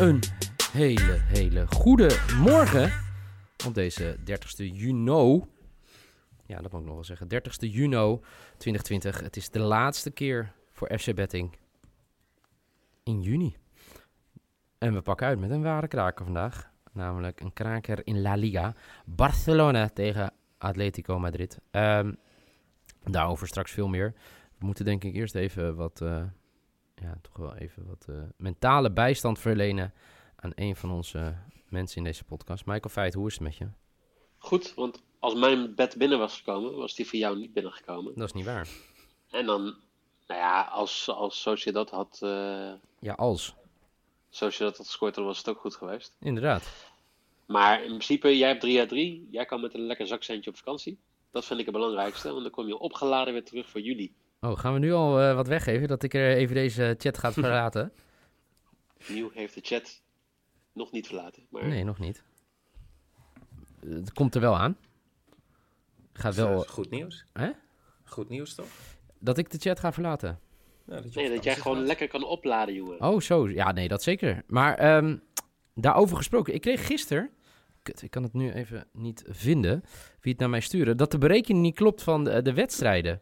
Een hele, hele goede morgen op deze 30ste juni. Ja, dat moet ik nog wel zeggen. 30ste juni 2020. Het is de laatste keer voor FC Betting in juni. En we pakken uit met een ware kraker vandaag. Namelijk een kraker in La Liga. Barcelona tegen Atletico Madrid. Ehm, daarover straks veel meer. We moeten denk ik eerst even wat... eh, ja, toch wel even wat eh, mentale bijstand verlenen aan een van onze mensen in deze podcast. Michael Feit, hoe is het met je? Goed, want als mijn bed binnen was gekomen, was die voor jou niet binnengekomen. Dat is niet waar. En dan, nou ja, als, als Sociedad had, eh Ja, als. Sociedad had gescoord, dan was het ook goed geweest. Inderdaad. Maar in principe, jij hebt 3 uit 3. Jij kan met een lekker zakcentje op vakantie. Dat vind ik het belangrijkste, want dan kom je opgeladen weer terug voor juli. Oh, gaan we nu al eh, wat weggeven? Dat ik er even deze chat ga verlaten? Nieuw heeft de chat nog niet verlaten. Maar Nee, nog niet. Het komt er wel aan. Gaat wel... Dat is goed nieuws. Hè? Goed nieuws toch? Dat ik de chat ga verlaten. Ja, dat, nee, dat jij gewoon gaat. lekker kan opladen, jongen. Oh, zo. Ja, nee, dat zeker. Maar ehm, daarover gesproken. Ik kreeg gisteren... Kut, ik kan het nu even niet vinden. Wie het naar mij sturen. Dat de berekening niet klopt van de, de wedstrijden.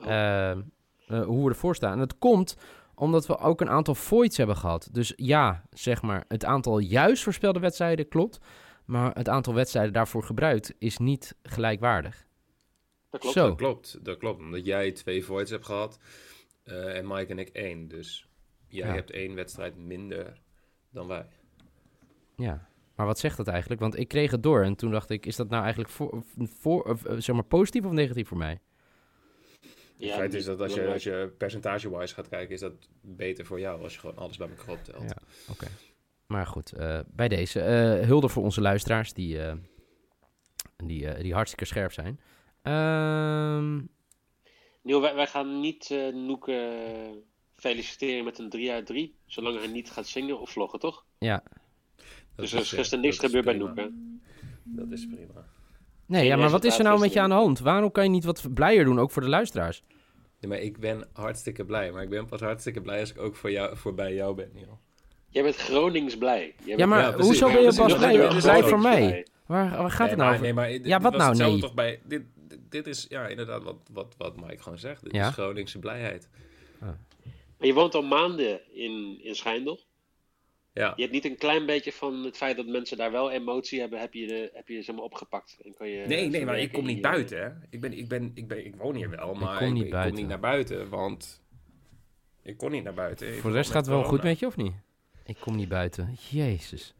Oh. Ehm, eh, hoe we ervoor staan. En dat komt omdat we ook een aantal voids hebben gehad. Dus ja, zeg maar, het aantal juist voorspelde wedstrijden klopt. Maar het aantal wedstrijden daarvoor gebruikt is niet gelijkwaardig. dat klopt. Zo. Dat klopt, dat klopt. Omdat jij twee voids hebt gehad eh, en Mike en ik één. Dus jij Ja. hebt één wedstrijd minder dan wij. Ja, maar wat zegt dat eigenlijk? Want ik kreeg het door en toen dacht ik, is dat nou eigenlijk voor, voor, of, eh, zeg maar positief of negatief voor mij? Het Ja, feit is dat als je, als je percentage-wise gaat kijken, is dat beter voor jou als je gewoon alles bij elkaar optelt. Ja. Oké. Maar goed, eh, bij deze. eh hulde voor onze luisteraars die, eh, die, eh, die hartstikke scherp zijn. Ehm, Nieuw, wij, wij gaan niet eh Noek eh, feliciteren met een 3 uit 3. Zolang hij niet gaat zingen of vloggen, toch? ja. Dat dus er is gisteren niks gebeurd bij prima. Noek, hè? Dat is prima. Nee, ja, maar wat is er nou met je aan de hand? Waarom kan je niet wat blijer doen, ook voor de luisteraars? Nee, maar ik ben hartstikke blij. Maar ik ben pas hartstikke blij als ik ook voor jou, voorbij jou ben, Neil. Jij bent Gronings blij. Jij Ja, maar Ja, hoezo ben je pas blij, blij voor mij? Waar, waar gaat nee, het maar, nou over? Nee, maar dit, Ja, dit wat nou? Nee. Toch bij, dit, dit, is ja, inderdaad wat, wat, wat Mike gewoon zegt. Dit Ja? is Groningse blijheid. Maar je woont al maanden in, in Schijndel. Ja, Je hebt niet een klein beetje van het feit dat mensen daar wel emotie hebben, heb je, de, heb je zeg maar opgepakt. En kan je nee, nee, maar ik kom niet je- buiten. Hè. Ik, ben, ik, ben, ik, ben, ik woon hier wel, maar kom ik, niet ik kom niet naar buiten. Want ik kon niet naar buiten. Voor de rest gaat het wel goed met je, of niet? Ik kom niet buiten. Jezus.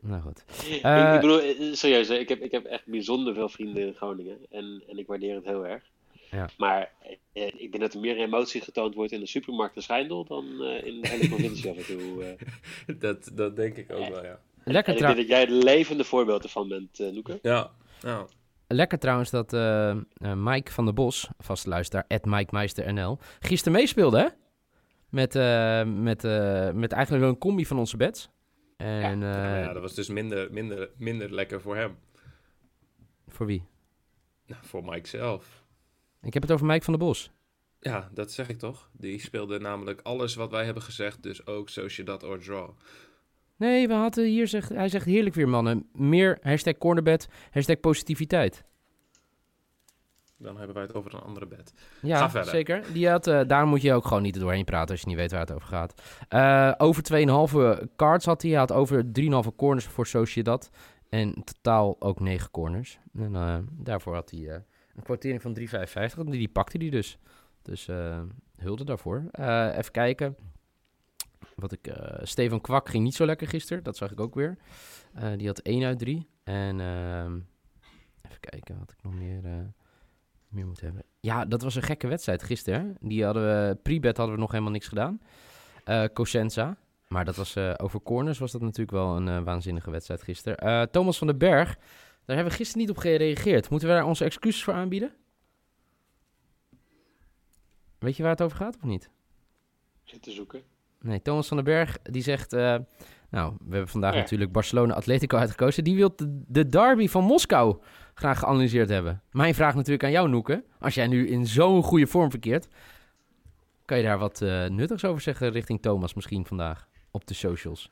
Nou goed. Ik, Eh, ik bedoel, eh, serieus, hè, ik heb, ik heb echt bijzonder veel vrienden in Groningen. En, en ik waardeer het heel erg. Ja. Maar eh, ik denk dat er meer emotie getoond wordt in de supermarkt in Schijndel dan eh, in de hele provincie af en toe. eh. Dat, dat denk ik ook wel, ja. Lekker, En ik denk dat jij het levende voorbeeld ervan bent, eh Noeke. Ja, nou, Lekker trouwens dat eh, eh, Mike van der Bos, vaste luisteraar, at Mike Meister NL, gisteren meespeelde, hè? Met, eh, met, eh, met eigenlijk wel een combi van onze bets. En ja, eh, dat was dus minder, minder, minder lekker voor hem. voor wie? Nou, voor Mike zelf. Ik heb het over Mike van der Bos. Ja, dat zeg ik toch. Die speelde namelijk alles wat wij hebben gezegd, dus ook Sociedad or Draw. Nee, we hadden hier, zegt, hij zegt heerlijk weer mannen. Meer hashtag cornerbet, hashtag positiviteit. Dan hebben wij het over een andere bed. Ja, Ga verder. zeker. Die had, eh, daar moet je ook gewoon niet doorheen praten als je niet weet waar het over gaat. Eh, over 2,5 cards had hij. Hij had over 3,5 corners voor Sociedad. En totaal ook 9 corners. En eh, daarvoor had hij een kwartering van 3,55. Die, die pakte hij dus. Dus eh, hulde daarvoor. Eh, even kijken. Wat ik, eh, Stefan Kwak ging niet zo lekker gisteren. Dat zag ik ook weer. Die had 1 uit 3. En ehm, even kijken wat ik nog meer, meer moet hebben. ja, dat was een gekke wedstrijd gisteren. Die hadden we, pre-bet hadden we nog helemaal niks gedaan. Cosenza. Maar dat was, over corners was dat natuurlijk wel een waanzinnige wedstrijd gisteren. Thomas van den Berg, daar hebben we gisteren niet op gereageerd. Moeten we daar onze excuses voor aanbieden? Weet je waar het over gaat of niet? Zit te zoeken. Nee, Thomas van den Berg die zegt... eh, nou, we hebben vandaag Ja. natuurlijk Barcelona-Atletico uitgekozen. Die wil de, de derby van Moskou graag geanalyseerd hebben. Mijn vraag natuurlijk aan jou, Noeke. Als jij nu in zo'n goede vorm verkeert... kan je daar wat eh, nuttigs over zeggen richting Thomas misschien vandaag op de socials?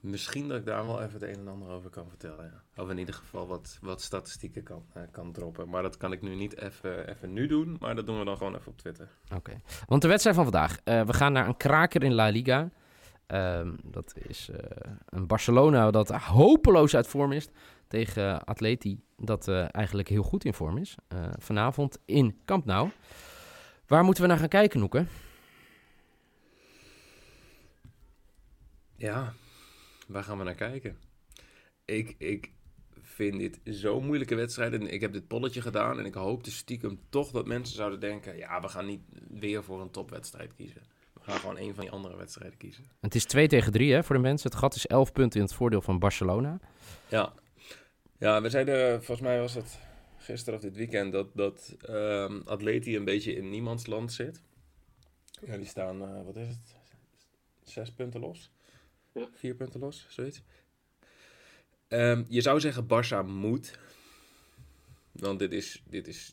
Misschien dat ik daar wel even het een en ander over kan vertellen. Ja. Of in ieder geval wat, wat statistieken kan, eh, kan droppen. Maar dat kan ik nu niet even, even nu doen. Maar dat doen we dan gewoon even op Twitter. Oké. Want de wedstrijd van vandaag. eh, we gaan naar een kraker in La Liga. Ehm, dat is eh, een Barcelona dat hopeloos uit vorm is. Tegen Atleti dat eigenlijk heel goed in vorm is. Vanavond in Camp Nou. Waar moeten we naar gaan kijken, Noeke? Ja, waar gaan we naar kijken? Ik, ik vind dit zo'n moeilijke wedstrijd. En ik heb dit polletje gedaan. En ik hoopte stiekem toch dat mensen zouden denken... Ja, we gaan niet weer voor een topwedstrijd kiezen. We gaan gewoon een van die andere wedstrijden kiezen. Het is 2 tegen 3 hè, voor de mensen. Het gat is 11 punten in het voordeel van Barcelona. Ja. Ja, we zeiden, volgens mij was het gisteren of dit weekend, dat, dat ehm Atleti een beetje in niemands land zit. Ja, die staan, eh, wat is het? Zes punten los? Ja. Vier punten los, zoiets. Ehm, je zou zeggen Barça moet. Want dit is, dit is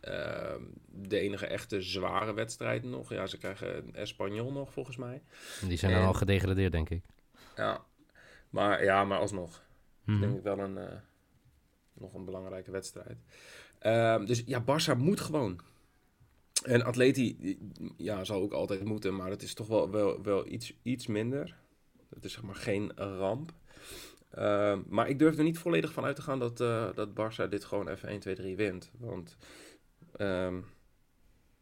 ehm, de enige echte zware wedstrijd nog. Ja, ze krijgen Espanyol nog, volgens mij. Die zijn dan al gedegradeerd, denk ik. Ja, maar, ja, maar alsnog. Mhm. denk ik wel een, eh, nog een belangrijke wedstrijd. Ehm, dus ja, Barça moet gewoon. En Atleti ja, zal ook altijd moeten, maar het is toch wel, wel, wel iets, iets minder. Het is zeg maar geen ramp. Ehm, maar ik durf er niet volledig van uit te gaan dat, eh dat Barça dit gewoon even 1, 2, 3 wint. Want ehm,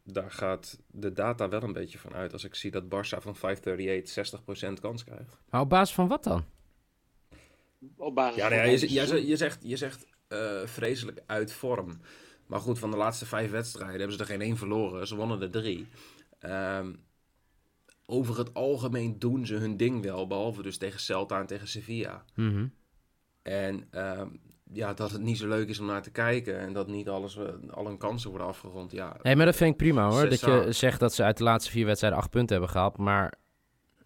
daar gaat de data wel een beetje van uit. Als ik zie dat Barça van 538 60% kans krijgt. Maar op basis van wat dan? Op basis Ja, van nou ja, je, je, je, zegt, je zegt eh, vreselijk uit vorm. Maar goed, van de laatste vijf wedstrijden hebben ze er geen één verloren. Ze wonnen er drie. Ehm, over het algemeen doen ze hun ding wel. Behalve dus tegen Celta en tegen Sevilla. Mhm. En ehm, ja, dat het niet zo leuk is om naar te kijken. En dat niet alles, eh, al hun kansen worden afgerond. Ja, Nee, maar dat vind ik prima hoor. Dat je zegt dat ze uit de laatste vier wedstrijden acht punten hebben gehaald. Maar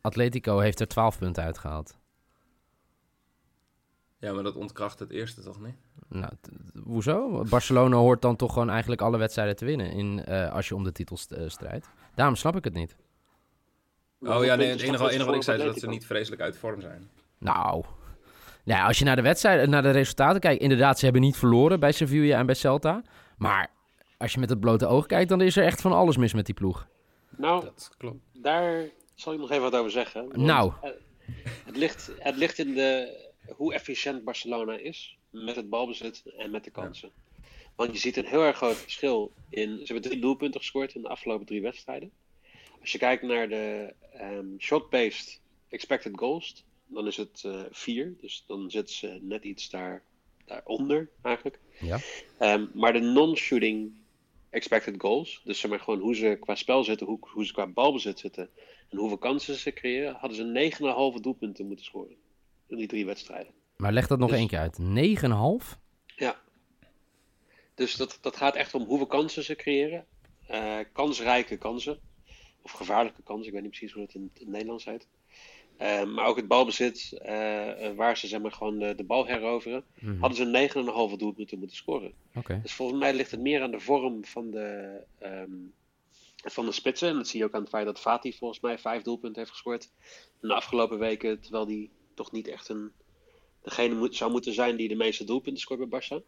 Atletico heeft er 12 punten uitgehaald. ja, maar dat ontkracht het eerste toch niet? Nou, hoezo? Barcelona hoort dan toch gewoon eigenlijk alle wedstrijden te winnen in, eh, als je om de titel eh, strijdt. Daarom snap ik het niet. Oh ja, nee, het enige, wat ik zei is dat ze niet vreselijk uit vorm zijn. Nou, ja, als je naar de wedstrijd, naar de resultaten kijkt, inderdaad, ze hebben niet verloren bij Sevilla en bij Celta. Maar als je met het blote oog kijkt, dan is er echt van alles mis met die ploeg. Nou, Dat klopt. daar zal ik nog even wat over zeggen. Want, Nou. eh, Het ligt, het ligt in de, hoe efficiënt Barcelona is met het balbezit en met de kansen. Want je ziet een heel erg groot verschil in. Ze hebben drie doelpunten gescoord in de afgelopen drie wedstrijden. Als je kijkt naar de ehm, shot-based expected goals, dan is het eh, vier. Dus dan zitten ze net iets daar, daaronder eigenlijk. Ja. Ehm, maar de non-shooting expected goals, dus zeg maar gewoon hoe ze qua spel zitten, hoe, hoe ze qua balbezit zitten en hoeveel kansen ze creëren, hadden ze 9,5 doelpunten moeten scoren in die drie wedstrijden. Maar leg dat nog Dus- één keer uit. 9,5? Ja. Dus dat, dat gaat echt om hoeveel kansen ze creëren. Eh, kansrijke kansen. Of gevaarlijke kansen. Ik weet niet precies hoe dat in het Nederlands heet. Eh, maar ook het balbezit, eh, eh, waar ze zeg maar, gewoon de, de bal heroveren, Mhm. hadden ze 9,5 doelpunten moeten scoren. Dus volgens mij ligt het meer aan de vorm van de, ehm, van de spitsen. En dat zie je ook aan het feit dat Fati volgens mij vijf doelpunten heeft gescoord in de afgelopen weken. Terwijl die toch niet echt een, degene moet, zou moeten zijn die de meeste doelpunten scoort bij Barça.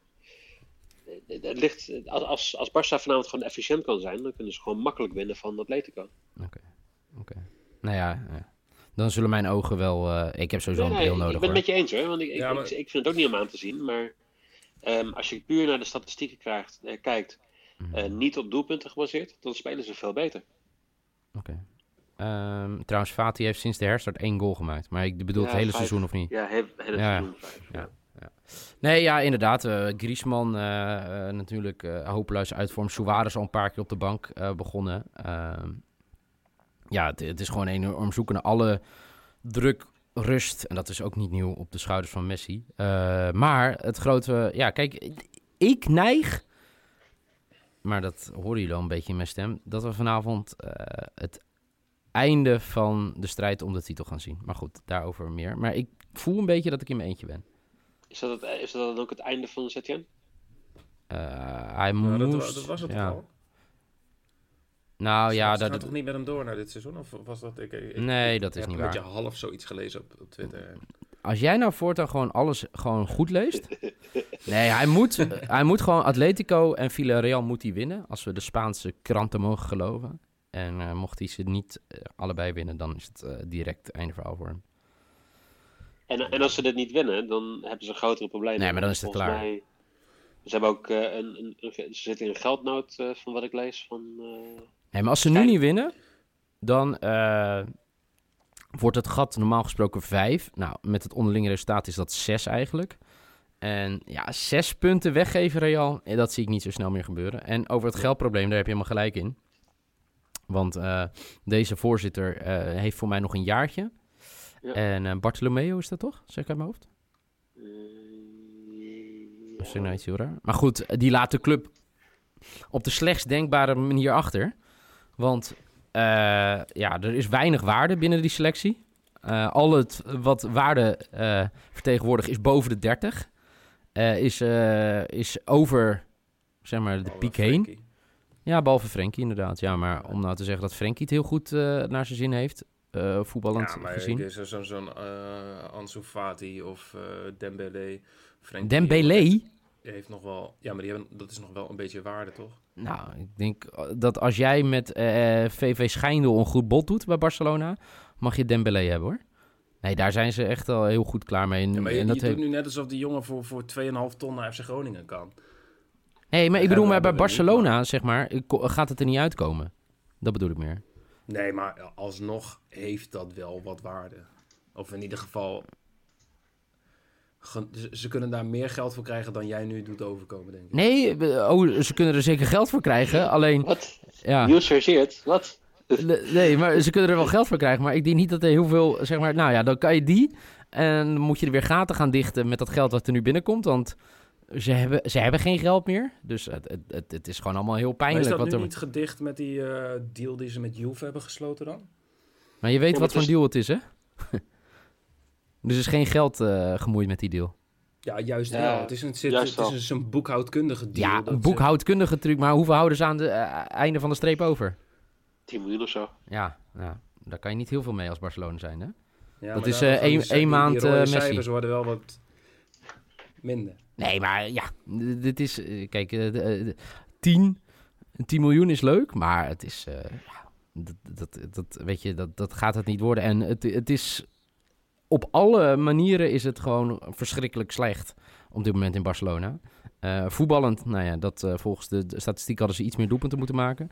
Het, ligt, als, als, als Barça vanavond gewoon efficiënt kan zijn, dan kunnen ze gewoon makkelijk winnen van Atletico. Oké. Nou ja, ja. dan zullen mijn ogen wel... eh, ik heb sowieso Nee, een bril nee, nodig ik ben het met je eens hoor, want ik, ik, Ja, maar- ik, ik vind het ook niet om aan te zien. Maar ehm, als je puur naar de statistieken krijgt, eh, kijkt, Mhm. eh, niet op doelpunten gebaseerd, dan spelen ze veel beter. Oké. Ehm, trouwens, Fati heeft sinds de herstart één goal gemaakt. Maar ik bedoel Ja, het hele vijf. seizoen of niet? Ja, heel, hele Ja. seizoen vijf. Ja. ja. Nee, ja, inderdaad. eh Griezmann eh, eh, natuurlijk eh hopeloos uitvorm. Suarez al een paar keer op de bank eh, begonnen. Ja, het, het is gewoon enorm zoeken naar alle druk, rust. En dat is ook niet nieuw op de schouders van Messi. Eh, maar het grote... Ja, kijk, ik neig... Maar dat horen jullie al een beetje in mijn stem. Dat we vanavond eh, het einde van de strijd om de titel gaan zien. Maar goed, daarover meer. Maar ik voel een beetje dat ik in mijn eentje ben. Is dat, het, is dat dan ook het einde van Setien? Eh, hij dat, moest... dat was het ja. al. Nou Ze- ja, dat, gaan toch niet met hem door naar dit seizoen? Of was dat... Ik, ik, Nee, ik dat is heb niet een waar. beetje half zoiets gelezen op, op Twitter. als jij nou voortaan gewoon alles gewoon goed leest. Nee, hij moet, hij moet gewoon Atletico en Villarreal moet hij winnen. Als we de Spaanse kranten mogen geloven. En eh, mocht hij ze niet eh, allebei winnen, dan is het eh, direct einde verhaal voor hem. En, en als ze dit niet winnen, dan hebben ze grotere problemen. Nee, maar dan is het Volgens klaar. Mij, ze hebben ook eh, een, een, een- ze zitten in een geldnood eh, van wat ik lees. Van, eh, Maar als ze nu Kijk. niet winnen, dan eh, wordt het gat normaal gesproken vijf. Nou, met het onderlinge resultaat is dat zes eigenlijk. En ja, zes punten weggeven Real, eh, dat zie ik niet zo snel meer gebeuren. En over het geldprobleem, daar heb je helemaal gelijk in. Want eh, deze voorzitter heeft voor mij nog een jaartje. Ja. En Bartolomeo is dat toch? Zeg ik uit mijn hoofd? Of ja. ik nou iets heel raar? Maar goed, die laat de club op de slechtst denkbare manier achter. Want eh, ja, er is weinig waarde binnen die selectie. Eh, al het wat waarde eh, vertegenwoordigt is boven de 30. Eh, is, is over zeg maar, de Behalve piek heen. Ja, behalve Frenkie inderdaad. Ja, maar om nou te zeggen dat Frenkie het heel goed naar zijn zin heeft, voetballend Ja, maar gezien. zo- zo'n eh, Ansu Fati of Dembele. Frenkie, Dembele? Heeft nog wel... Ja, maar die hebben, dat is nog wel een beetje waarde, toch? Nou, ik denk eh, dat als jij met eh, VV Schijndel een goed bot doet bij Barcelona, mag je Dembele hebben hoor. Nee, daar zijn ze echt al heel goed klaar mee. En, Ja, maar je, en je dat doet nu net alsof die jongen voor, voor 2,5 ton naar FC Groningen kan. Nee, maar ik bedoel, maar bij niet, Barcelona, zeg maar, gaat het er niet uitkomen. Dat bedoel ik meer. Nee, maar alsnog heeft dat wel wat waarde. Of in ieder geval... Ze, ze kunnen daar meer geld voor krijgen dan jij nu doet overkomen, denk ik. Nee, eh, oh, ze kunnen er zeker geld voor krijgen. Alleen, Wat? ja. Niels chargeert? Wat? Nee, maar ze kunnen er wel geld voor krijgen. Maar ik denk niet dat er heel veel, zeg maar, nou ja, dan kan je die. En dan moet je er weer gaten gaan dichten met dat geld wat er nu binnenkomt. Want ze hebben, ze hebben geen geld meer. Dus het, het, het, is gewoon allemaal heel Maar pijnlijk. is dat wat nu er... niet gedicht met die eh, deal die ze met Juve hebben gesloten dan? Maar je weet Ja, wat maar voor deal het is, hè? Dus er is geen geld eh, gemoeid met die deal. Ja, juist Ja, wel. Het is een, het, juist het is een, boekhoudkundige deal. ja, dat een ze- boekhoudkundige truc. Maar hoeveel houden ze aan het einde van de streep over? 10 miljoen of zo. Ja, ja, daar kan je niet heel veel mee als Barcelona zijn, hè? Ja, dat is, eh, één- die- maand, Die eh, Messi. cijfers worden wel wat minder. Nee, maar ja, dit is... eh, Kijk, eh, de- eh, de- 10, 10 miljoen is leuk, maar het is... eh, dat, dat, dat, weet je, dat, dat gaat het niet worden. En het, het is... Op alle manieren is het gewoon verschrikkelijk slecht op dit moment in Barcelona. Eh, voetballend, nou ja, dat, eh, volgens de, de statistiek hadden ze iets meer doelpunten moeten maken.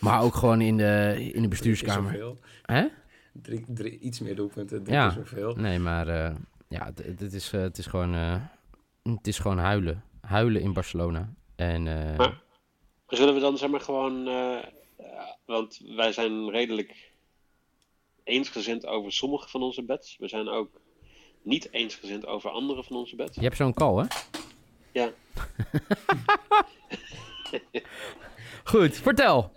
Maar ook gewoon in de, in de bestuurskamer. Drie keer zoveel. Hè? Drie, drie, iets meer doelpunten, drie Ja. keer zoveel. Nee, maar eh, ja, het, is, het, is gewoon, eh, het is gewoon huilen. Huilen in Barcelona. En eh, Maar- Zullen we dan zeg maar gewoon, eh, ja, want wij zijn redelijk eensgezind over sommige van onze bets. We zijn ook niet eensgezind over andere van onze bets. je hebt zo'n call, hè? Ja. Goed, vertel.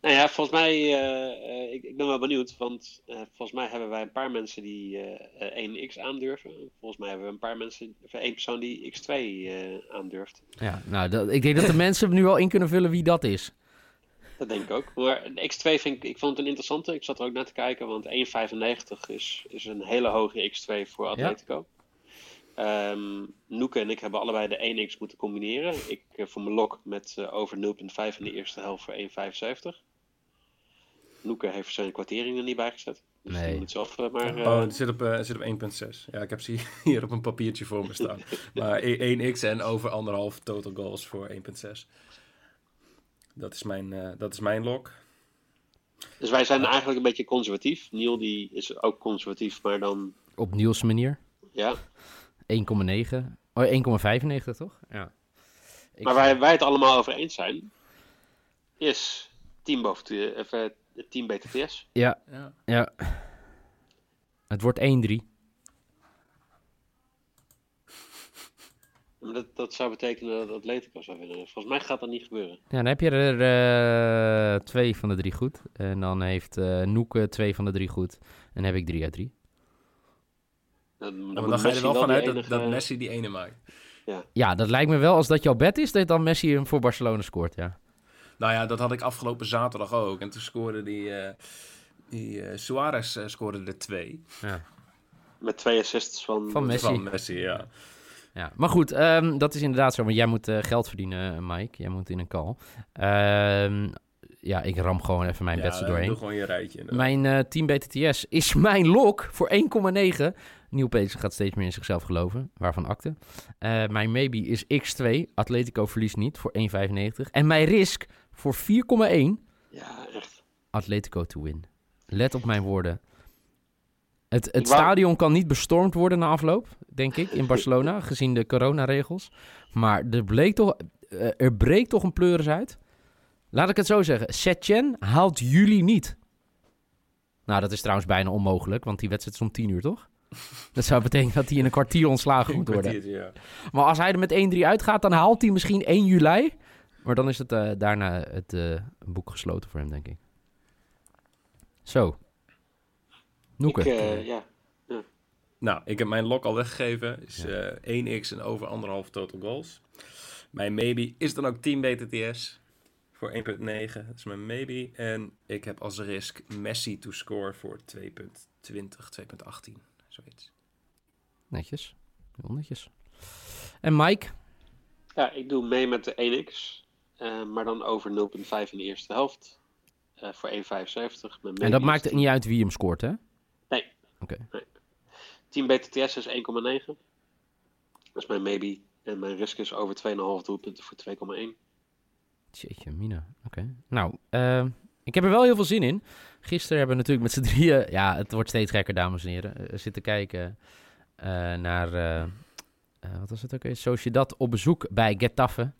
Nou ja, volgens mij, eh, eh, ik, ik ben wel benieuwd, want eh, volgens mij hebben wij een paar mensen die eh, 1x aandurven. Volgens mij hebben we een paar mensen, of één persoon die x2 eh, aandurft. Ja, nou, dat, ik denk dat de mensen nu wel in kunnen vullen wie dat is. Dat denk ik ook. Maar de X2 vind ik, ik vond het een interessante. Ik zat er ook naar te kijken, want 1,95 is, is een hele hoge X2 voor Atletico. Ehm Noeke en ik hebben allebei de 1x moeten combineren. Ik eh, voor mijn lok met eh, over 0,5 in de eerste helft voor 1,75. Noeke heeft zijn kwartering er niet bijgezet. Dus Nee. zelf eh, maar... eh, Oh, het zit op, eh, het zit op 1.6. Ja, ik heb ze hier op een papiertje voor me staan. maar 1x en over anderhalf total goals voor 1.6. Dat is mijn, eh, dat is mijn lok. Dus wij zijn eigenlijk een beetje conservatief. Niel die is ook conservatief, maar dan... Op Niels' manier. Ja, 1,9. Oh, 1,95 toch? Ja. Ik- Maar waar wij het allemaal over eens zijn, is team boven even, het team BTTS. Ja, Ja. ja. Het wordt 1-3. Maar dat, dat zou betekenen dat Atletico zou winnen. Volgens mij gaat dat niet gebeuren. Ja, dan heb je er eh, twee van de drie goed. En dan heeft eh Noeke twee van de drie goed. En heb ik drie uit drie. Dan, dan, dan ga je er wel vanuit dat, enige- dat Messi die ene maakt. Ja, dat lijkt me wel als dat jouw bet is, dat dan Messi hem voor Barcelona scoort, ja. Nou ja, dat had ik afgelopen zaterdag ook. En toen scoorde die, eh die Suarez eh, scoorde er twee. ja. Met twee assists van... Van Messi. Van Messi, ja. Ja, maar goed, ehm, dat is inderdaad zo. Want jij moet eh, geld verdienen, eh, Mike. Jij moet in een call. Ehm, ja, ik ram gewoon even mijn ja, bets er doorheen. Doe gewoon je rijtje. inderdaad. Mijn eh, team BTTS is mijn lok voor 1,9. Nieuw Peter gaat steeds meer in zichzelf geloven, waarvan akte. Eh, mijn maybe is x2. Atletico verliest niet voor 1,95. En mijn risk voor 4,1. Ja, echt. Atletico to win. Let op mijn woorden. Het, het wou- stadion kan niet bestormd worden na afloop, denk ik, in Barcelona, gezien de coronaregels. Maar er, bleek toch, eh, er breekt toch een pleuris uit. Laat ik het zo zeggen. Setien haalt jullie niet. Nou, dat is trouwens bijna onmogelijk, want die wedstrijd is om 10 uur, toch? Dat zou betekenen dat hij in een kwartier ontslagen moet worden. ja. Maar als hij er met 1-3 uitgaat, dan haalt hij misschien 1 juli. Maar dan is het eh, daarna het eh, boek gesloten voor hem, denk ik. Zo. Noeke. Ik, eh, ja. Nou, ik heb mijn lok al weggegeven. Is eh 1x en over anderhalf total goals. Mijn maybe is dan ook Team BTTS voor 1.9. Dat is mijn maybe. En ik heb als risk Messi to score voor 2.20, 2.18. Zoiets. Netjes. Heel netjes. En Mike? ja, ik doe mee met de 1x. eh, maar dan over 0,5 in de eerste helft. eh, voor 1,75. Mijn En dat maakt het niet uit wie hem scoort, hè? Nee. Oké. Team BTTS is 1,9. Dat is mijn maybe. En mijn risk is over 2,5 doelpunten voor 2,1. Jeetje, Mina. Oké. Nou, eh, ik heb er wel heel veel zin in. Gisteren hebben we natuurlijk met z'n drieën... Ja, het wordt steeds gekker, dames en heren. eh, zitten kijken eh, naar... eh, wat was het ook weer? Sociedad op bezoek bij Getafe.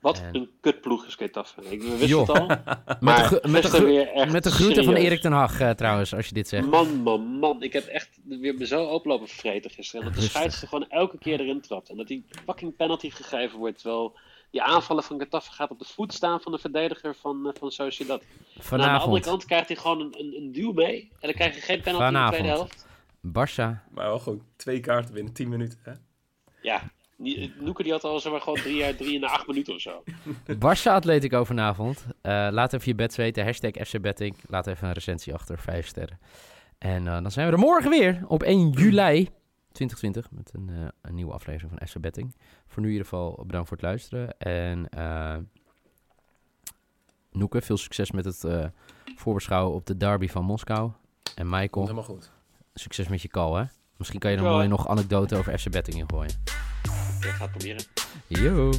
Wat En- een kutploeg is Getafe. Ik wist Joh. het al. Met maar de, met, de gisteren gro- weer echt met de groeten van. Erik ten Hag, eh, trouwens, als je dit zegt. Man, man, man. Ik heb echt weer me zo oplopen vreten gisteren. En dat de scheidsrechter gewoon elke keer erin trapt. En dat die fucking penalty gegeven wordt. Terwijl die aanvallen van Getafe gaat op de voet staan van de verdediger van, eh, van Sociedad. En aan de andere Vanavond, kant krijgt hij gewoon een, een, een duw mee. En dan krijg je geen penalty in de Vanavond. tweede helft. Barça. Maar wel gewoon twee kaarten binnen 10 minuten. Hè? Ja, Noeke die had al zeg maar gewoon drie, jaar- drie na acht minuten of zo. Barça Atletico vanavond. Eh, laat even je bets weten. Hashtag FC Betting. Laat even een recensie achter. Vijf sterren. En eh, dan zijn we er morgen weer. Op 1 juli 2020. Met een, eh, een nieuwe aflevering van FC Betting. Voor nu in ieder geval bedankt voor het luisteren. En eh Noeke, veel succes met het eh, voorbeschouwen op de derby van Moskou. En Michael, helemaal goed. succes met je call hè. Misschien kan je er Ja. nog anekdote over FC Betting in gooien. Ik ga het proberen. Yo.